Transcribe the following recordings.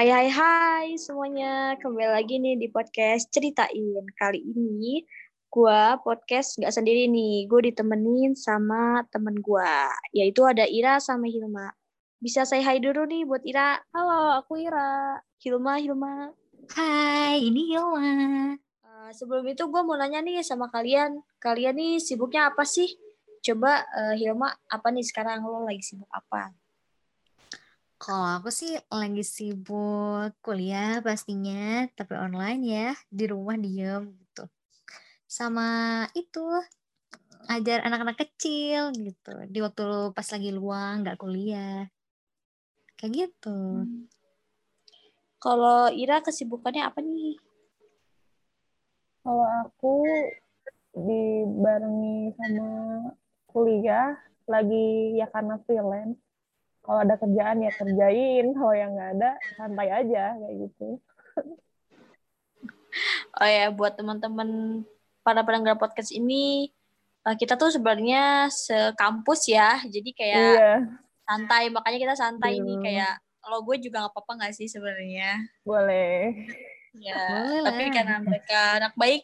Hai hai hai semuanya, kembali lagi nih di podcast Ceritain. Kali ini gue podcast nggak sendiri nih, gue ditemenin sama temen gue, yaitu ada Ira sama Hilma. Bisa saya hai dulu nih buat Ira. Halo, aku Ira. Hilma, Hilma. Hai, ini Hilma. Uh, sebelum itu gue mau nanya nih sama kalian, kalian nih sibuknya apa sih? Coba uh, Hilma, apa nih sekarang lo lagi sibuk apa? Kalau aku sih lagi sibuk kuliah pastinya, tapi online ya, di rumah diem gitu. Sama itu, ajar anak-anak kecil gitu, di waktu pas lagi luang, nggak kuliah. Kayak gitu. Hmm. Kalau Ira kesibukannya apa nih? Kalau aku dibarengi sama kuliah, lagi ya karena freelance, kalau ada kerjaan ya kerjain kalau yang nggak ada santai aja kayak gitu. Oh ya buat teman-teman para pendengar podcast ini eh, kita tuh sebenarnya sekampus ya jadi kayak iya. santai makanya kita santai iya. nih kayak kalau gue juga nggak apa-apa nggak sih sebenarnya? Boleh. Ya boleh tapi karena mereka anak baik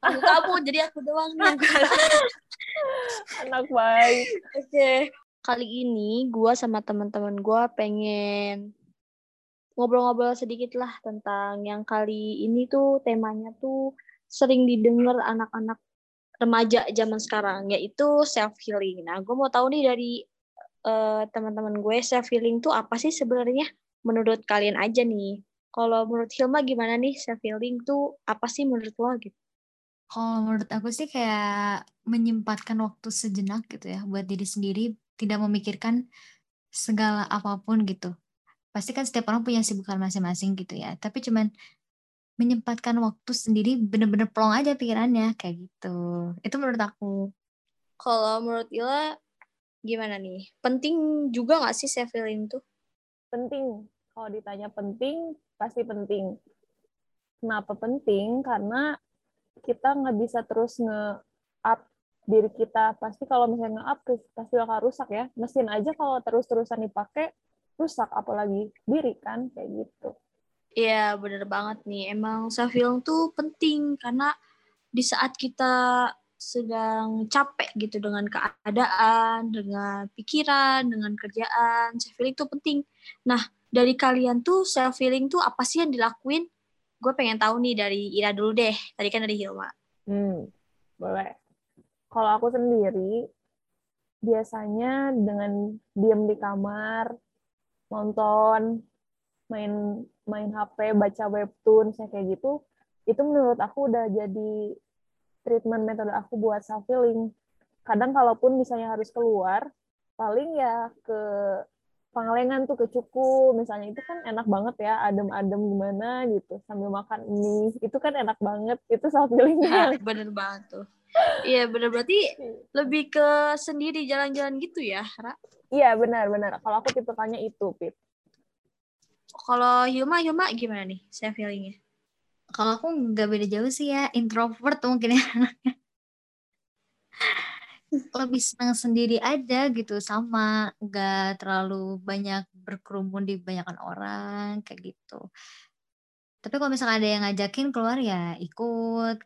aku kamu jadi aku doang nih. Anak baik. Oke. okay kali ini gue sama teman-teman gue pengen ngobrol-ngobrol sedikit lah tentang yang kali ini tuh temanya tuh sering didengar anak-anak remaja zaman sekarang yaitu self healing. Nah, gue mau tahu nih dari uh, teman-teman gue self healing tuh apa sih sebenarnya menurut kalian aja nih. Kalau menurut Hilma gimana nih self healing tuh apa sih menurut lo gitu? Kalau menurut aku sih kayak menyempatkan waktu sejenak gitu ya buat diri sendiri tidak memikirkan segala apa pun gitu. Pasti kan setiap orang punya sibukan masing-masing gitu ya. Tapi cuman menyempatkan waktu sendiri bener-bener plong aja pikirannya kayak gitu. Itu menurut aku. Kalau menurut Ila gimana nih? Penting juga gak sih self healing tuh? Penting. Kalau ditanya penting, pasti penting. Kenapa penting? Karena kita nggak bisa terus nge-up diri kita pasti kalau misalnya up pasti bakal rusak ya mesin aja kalau terus-terusan dipakai rusak apalagi diri kan kayak gitu Iya bener banget nih emang self healing tuh penting karena di saat kita sedang capek gitu dengan keadaan, dengan pikiran, dengan kerjaan, self healing tuh penting. Nah, dari kalian tuh self healing tuh apa sih yang dilakuin? Gue pengen tahu nih dari Ira dulu deh. Tadi kan dari Hilma. Hmm, boleh kalau aku sendiri biasanya dengan diam di kamar nonton main main HP baca webtoon kayak gitu itu menurut aku udah jadi treatment metode aku buat self healing kadang kalaupun misalnya harus keluar paling ya ke Pangalengan tuh ke Cuku misalnya itu kan enak banget ya adem-adem gimana gitu sambil makan mie itu kan enak banget itu self healingnya nah, bener banget tuh Iya benar berarti lebih ke sendiri jalan-jalan gitu ya, Ra? Iya benar-benar. Kalau aku tipikalnya itu, Pip. Kalau Hilma, Hilma gimana nih self healingnya? Kalau aku nggak beda jauh sih ya, introvert mungkin ya lebih senang sendiri aja gitu sama nggak terlalu banyak berkerumun di banyakan orang kayak gitu tapi kalau misalnya ada yang ngajakin keluar ya ikut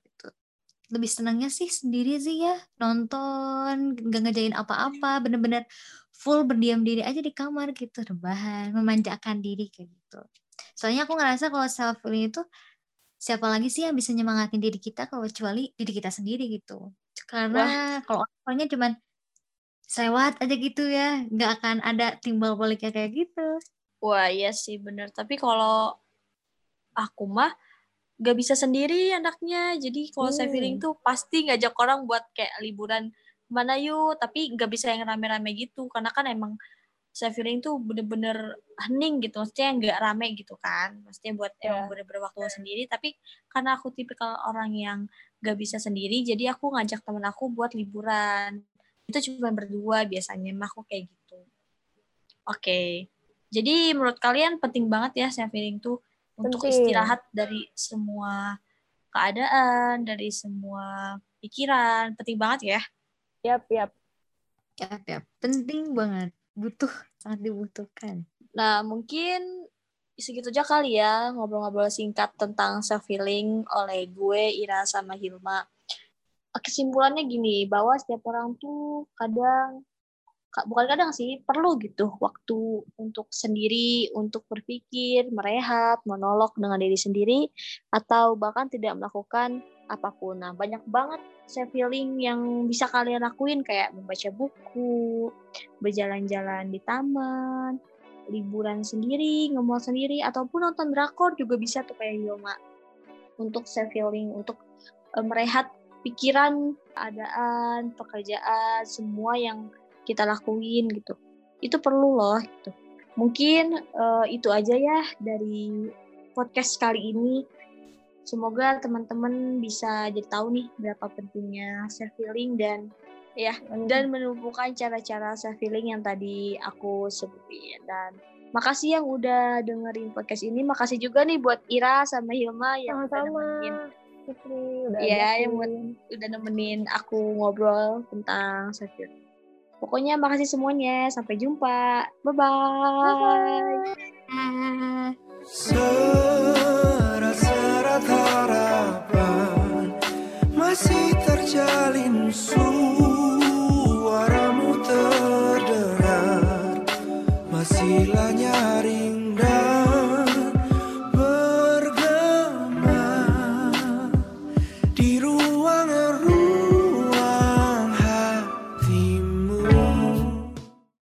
lebih senangnya sih sendiri sih ya nonton gak ngejain apa-apa bener-bener full berdiam diri aja di kamar gitu rebahan memanjakan diri kayak gitu. Soalnya aku ngerasa kalau self healing itu siapa lagi sih yang bisa nyemangatin diri kita kalau kecuali diri kita sendiri gitu. Karena kalau orangnya cuman sewat aja gitu ya nggak akan ada timbal baliknya kayak gitu. Wah iya sih bener. Tapi kalau aku mah gak bisa sendiri anaknya. Jadi kalau hmm. saya feeling tuh pasti ngajak orang buat kayak liburan mana yuk. Tapi gak bisa yang rame-rame gitu. Karena kan emang saya feeling tuh bener-bener hening gitu. Maksudnya nggak rame gitu kan. Maksudnya buat yeah. emang bener-bener waktu sendiri. Tapi karena aku tipikal orang yang gak bisa sendiri jadi aku ngajak temen aku buat liburan. Itu cuma berdua biasanya. Mah aku kayak gitu. Oke. Okay. jadi menurut kalian penting banget ya saya feeling tuh untuk istirahat dari semua keadaan, dari semua pikiran. Penting banget ya. Yap, yap. Yap, yap. Penting banget. Butuh, sangat dibutuhkan. Nah, mungkin segitu aja kali ya ngobrol-ngobrol singkat tentang self healing oleh gue Ira sama Hilma. Kesimpulannya gini, bahwa setiap orang tuh kadang bukan kadang sih perlu gitu waktu untuk sendiri untuk berpikir merehat monolog dengan diri sendiri atau bahkan tidak melakukan apa pun nah banyak banget self healing yang bisa kalian lakuin kayak membaca buku berjalan-jalan di taman liburan sendiri, ngemol sendiri, ataupun nonton drakor juga bisa tuh kayak Yoma. Untuk self healing, untuk uh, merehat pikiran, keadaan, pekerjaan, semua yang kita lakuin gitu. Itu perlu loh gitu. Mungkin uh, itu aja ya dari podcast kali ini. Semoga teman-teman bisa jadi tahu nih berapa pentingnya self healing dan ya dan menumpukan cara-cara self healing yang tadi aku sebutin dan makasih yang udah dengerin podcast ini makasih juga nih buat Ira sama Hilma yang Sama-sama. udah nemenin Fitri, udah ya ajakin. yang buat udah nemenin aku ngobrol tentang self healing pokoknya makasih semuanya. Sampai jumpa. Bye bye